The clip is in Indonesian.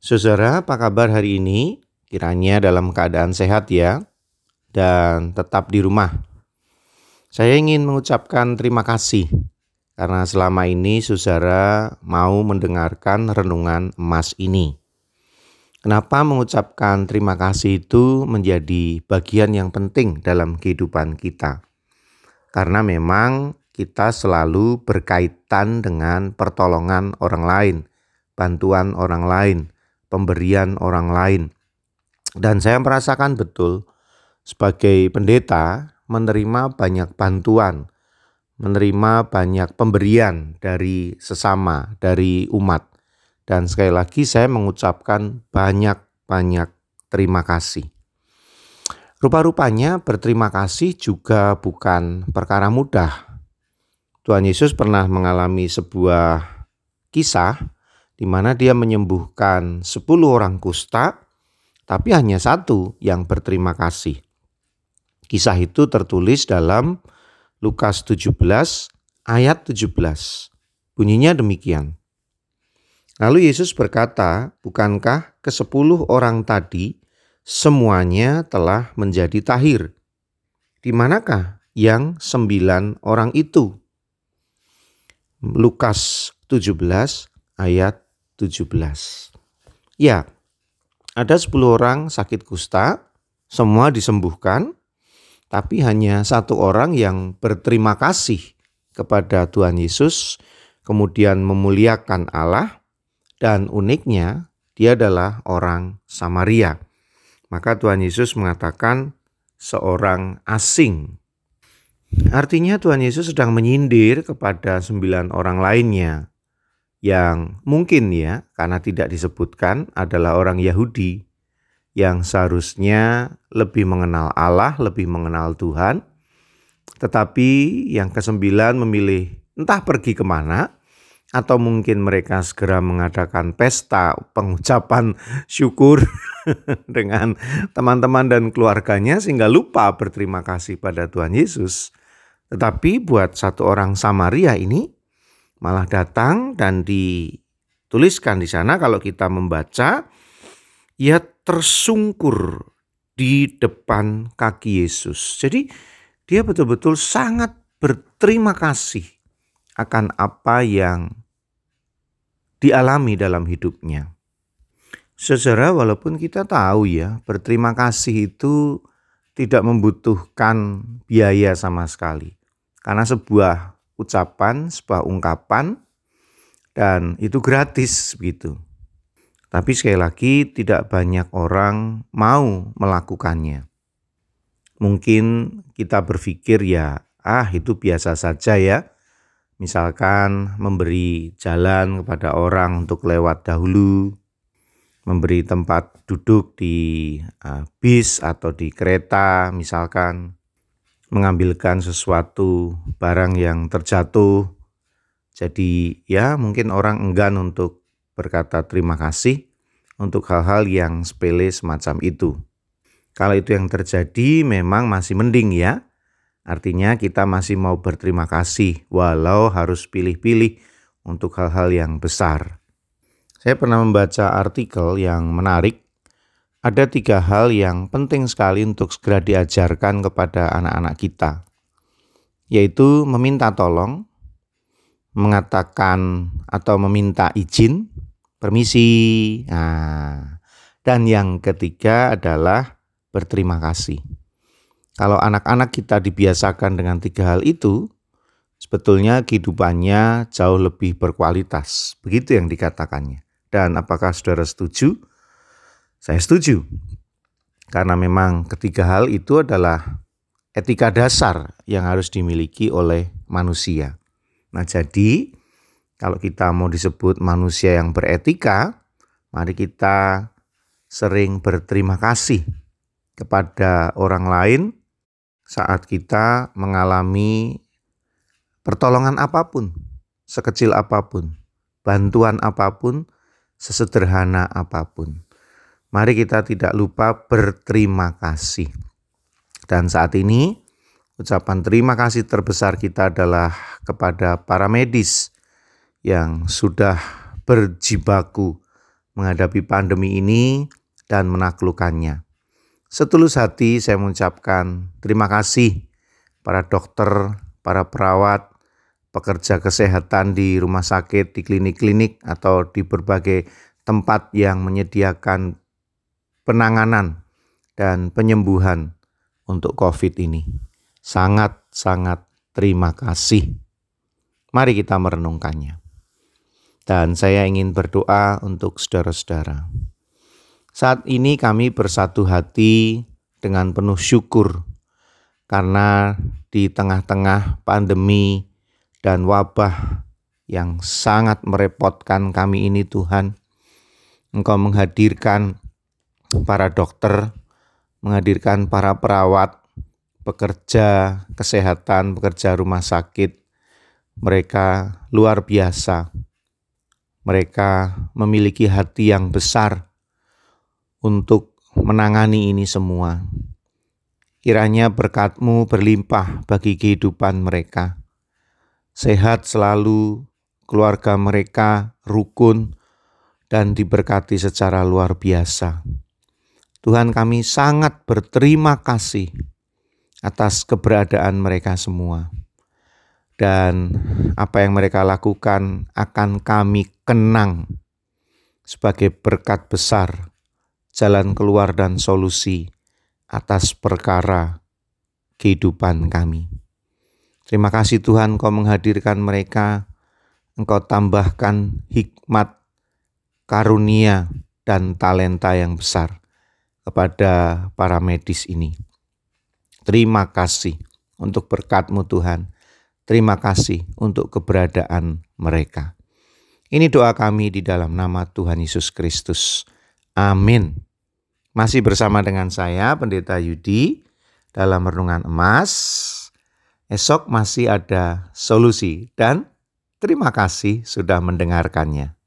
Saudara, apa kabar hari ini? Kiranya dalam keadaan sehat ya, dan tetap di rumah. Saya ingin mengucapkan terima kasih karena selama ini saudara mau mendengarkan renungan emas ini. Kenapa mengucapkan terima kasih itu menjadi bagian yang penting dalam kehidupan kita? Karena memang kita selalu berkaitan dengan pertolongan orang lain, bantuan orang lain, pemberian orang lain. Dan saya merasakan betul sebagai pendeta menerima banyak bantuan, menerima banyak pemberian dari sesama, dari umat. Dan sekali lagi saya mengucapkan banyak-banyak terima kasih. Rupa-rupanya berterima kasih juga bukan perkara mudah Tuhan Yesus pernah mengalami sebuah kisah di mana dia menyembuhkan 10 orang kusta, tapi hanya satu yang berterima kasih. Kisah itu tertulis dalam Lukas 17 ayat 17. Bunyinya demikian. Lalu Yesus berkata, bukankah ke sepuluh orang tadi semuanya telah menjadi tahir? Di manakah yang sembilan orang itu? Lukas 17 ayat 17. Ya, ada 10 orang sakit kusta, semua disembuhkan, tapi hanya satu orang yang berterima kasih kepada Tuhan Yesus, kemudian memuliakan Allah, dan uniknya dia adalah orang Samaria. Maka Tuhan Yesus mengatakan seorang asing Artinya Tuhan Yesus sedang menyindir kepada sembilan orang lainnya yang mungkin ya karena tidak disebutkan adalah orang Yahudi yang seharusnya lebih mengenal Allah, lebih mengenal Tuhan. Tetapi yang kesembilan memilih entah pergi ke mana atau mungkin mereka segera mengadakan pesta pengucapan syukur dengan teman-teman dan keluarganya sehingga lupa berterima kasih pada Tuhan Yesus. Tetapi buat satu orang Samaria ini malah datang dan dituliskan di sana kalau kita membaca ia tersungkur di depan kaki Yesus. Jadi dia betul-betul sangat berterima kasih akan apa yang dialami dalam hidupnya. Secara walaupun kita tahu ya, berterima kasih itu tidak membutuhkan biaya sama sekali. Karena sebuah ucapan, sebuah ungkapan dan itu gratis begitu. Tapi sekali lagi tidak banyak orang mau melakukannya. Mungkin kita berpikir ya, ah itu biasa saja ya. Misalkan memberi jalan kepada orang untuk lewat dahulu, memberi tempat duduk di uh, bis atau di kereta misalkan, mengambilkan sesuatu barang yang terjatuh. Jadi ya mungkin orang enggan untuk berkata terima kasih untuk hal-hal yang sepele semacam itu. Kalau itu yang terjadi memang masih mending ya. Artinya kita masih mau berterima kasih walau harus pilih-pilih untuk hal-hal yang besar. Saya pernah membaca artikel yang menarik ada tiga hal yang penting sekali untuk segera diajarkan kepada anak-anak kita, yaitu meminta tolong, mengatakan atau meminta izin, permisi, nah, dan yang ketiga adalah berterima kasih. Kalau anak-anak kita dibiasakan dengan tiga hal itu, sebetulnya kehidupannya jauh lebih berkualitas. Begitu yang dikatakannya. Dan apakah saudara setuju? Saya setuju. Karena memang ketiga hal itu adalah etika dasar yang harus dimiliki oleh manusia. Nah, jadi kalau kita mau disebut manusia yang beretika, mari kita sering berterima kasih kepada orang lain saat kita mengalami pertolongan apa pun, sekecil apa pun, bantuan apa pun, sesederhana apa pun. Mari kita tidak lupa berterima kasih. Dan saat ini ucapan terima kasih terbesar kita adalah kepada para medis yang sudah berjibaku menghadapi pandemi ini dan menaklukkannya. Setulus hati saya mengucapkan terima kasih para dokter, para perawat, pekerja kesehatan di rumah sakit, di klinik-klinik, atau di berbagai tempat yang menyediakan penanganan dan penyembuhan untuk COVID ini. Sangat-sangat terima kasih. Mari kita merenungkannya. Dan saya ingin berdoa untuk saudara-saudara. Saat ini kami bersatu hati dengan penuh syukur karena di tengah-tengah pandemi dan wabah yang sangat merepotkan kami ini Tuhan, Engkau menghadirkan para dokter, menghadirkan para perawat, pekerja kesehatan, pekerja rumah sakit. Mereka luar biasa mereka memiliki hati yang besar untuk menangani ini semua. Kiranya berkatmu berlimpah bagi kehidupan mereka. Sehat selalu, keluarga mereka rukun dan diberkati secara luar biasa. Tuhan kami sangat berterima kasih atas keberadaan mereka semua. Dan apa yang mereka lakukan akan kami kenang sebagai berkat besar, jalan keluar dan solusi atas perkara kehidupan kami. Terima kasih Tuhan Kau menghadirkan mereka, Engkau tambahkan hikmat, karunia, dan talenta yang besar kepada para medis ini. Terima kasih untuk berkatmu Tuhan Terima kasih untuk keberadaan mereka. Ini doa kami di dalam nama Tuhan Yesus Kristus. Amin. Masih bersama dengan saya, Pendeta Yudi, dalam Renungan Emas. Esok masih ada solusi dan terima kasih sudah mendengarkannya.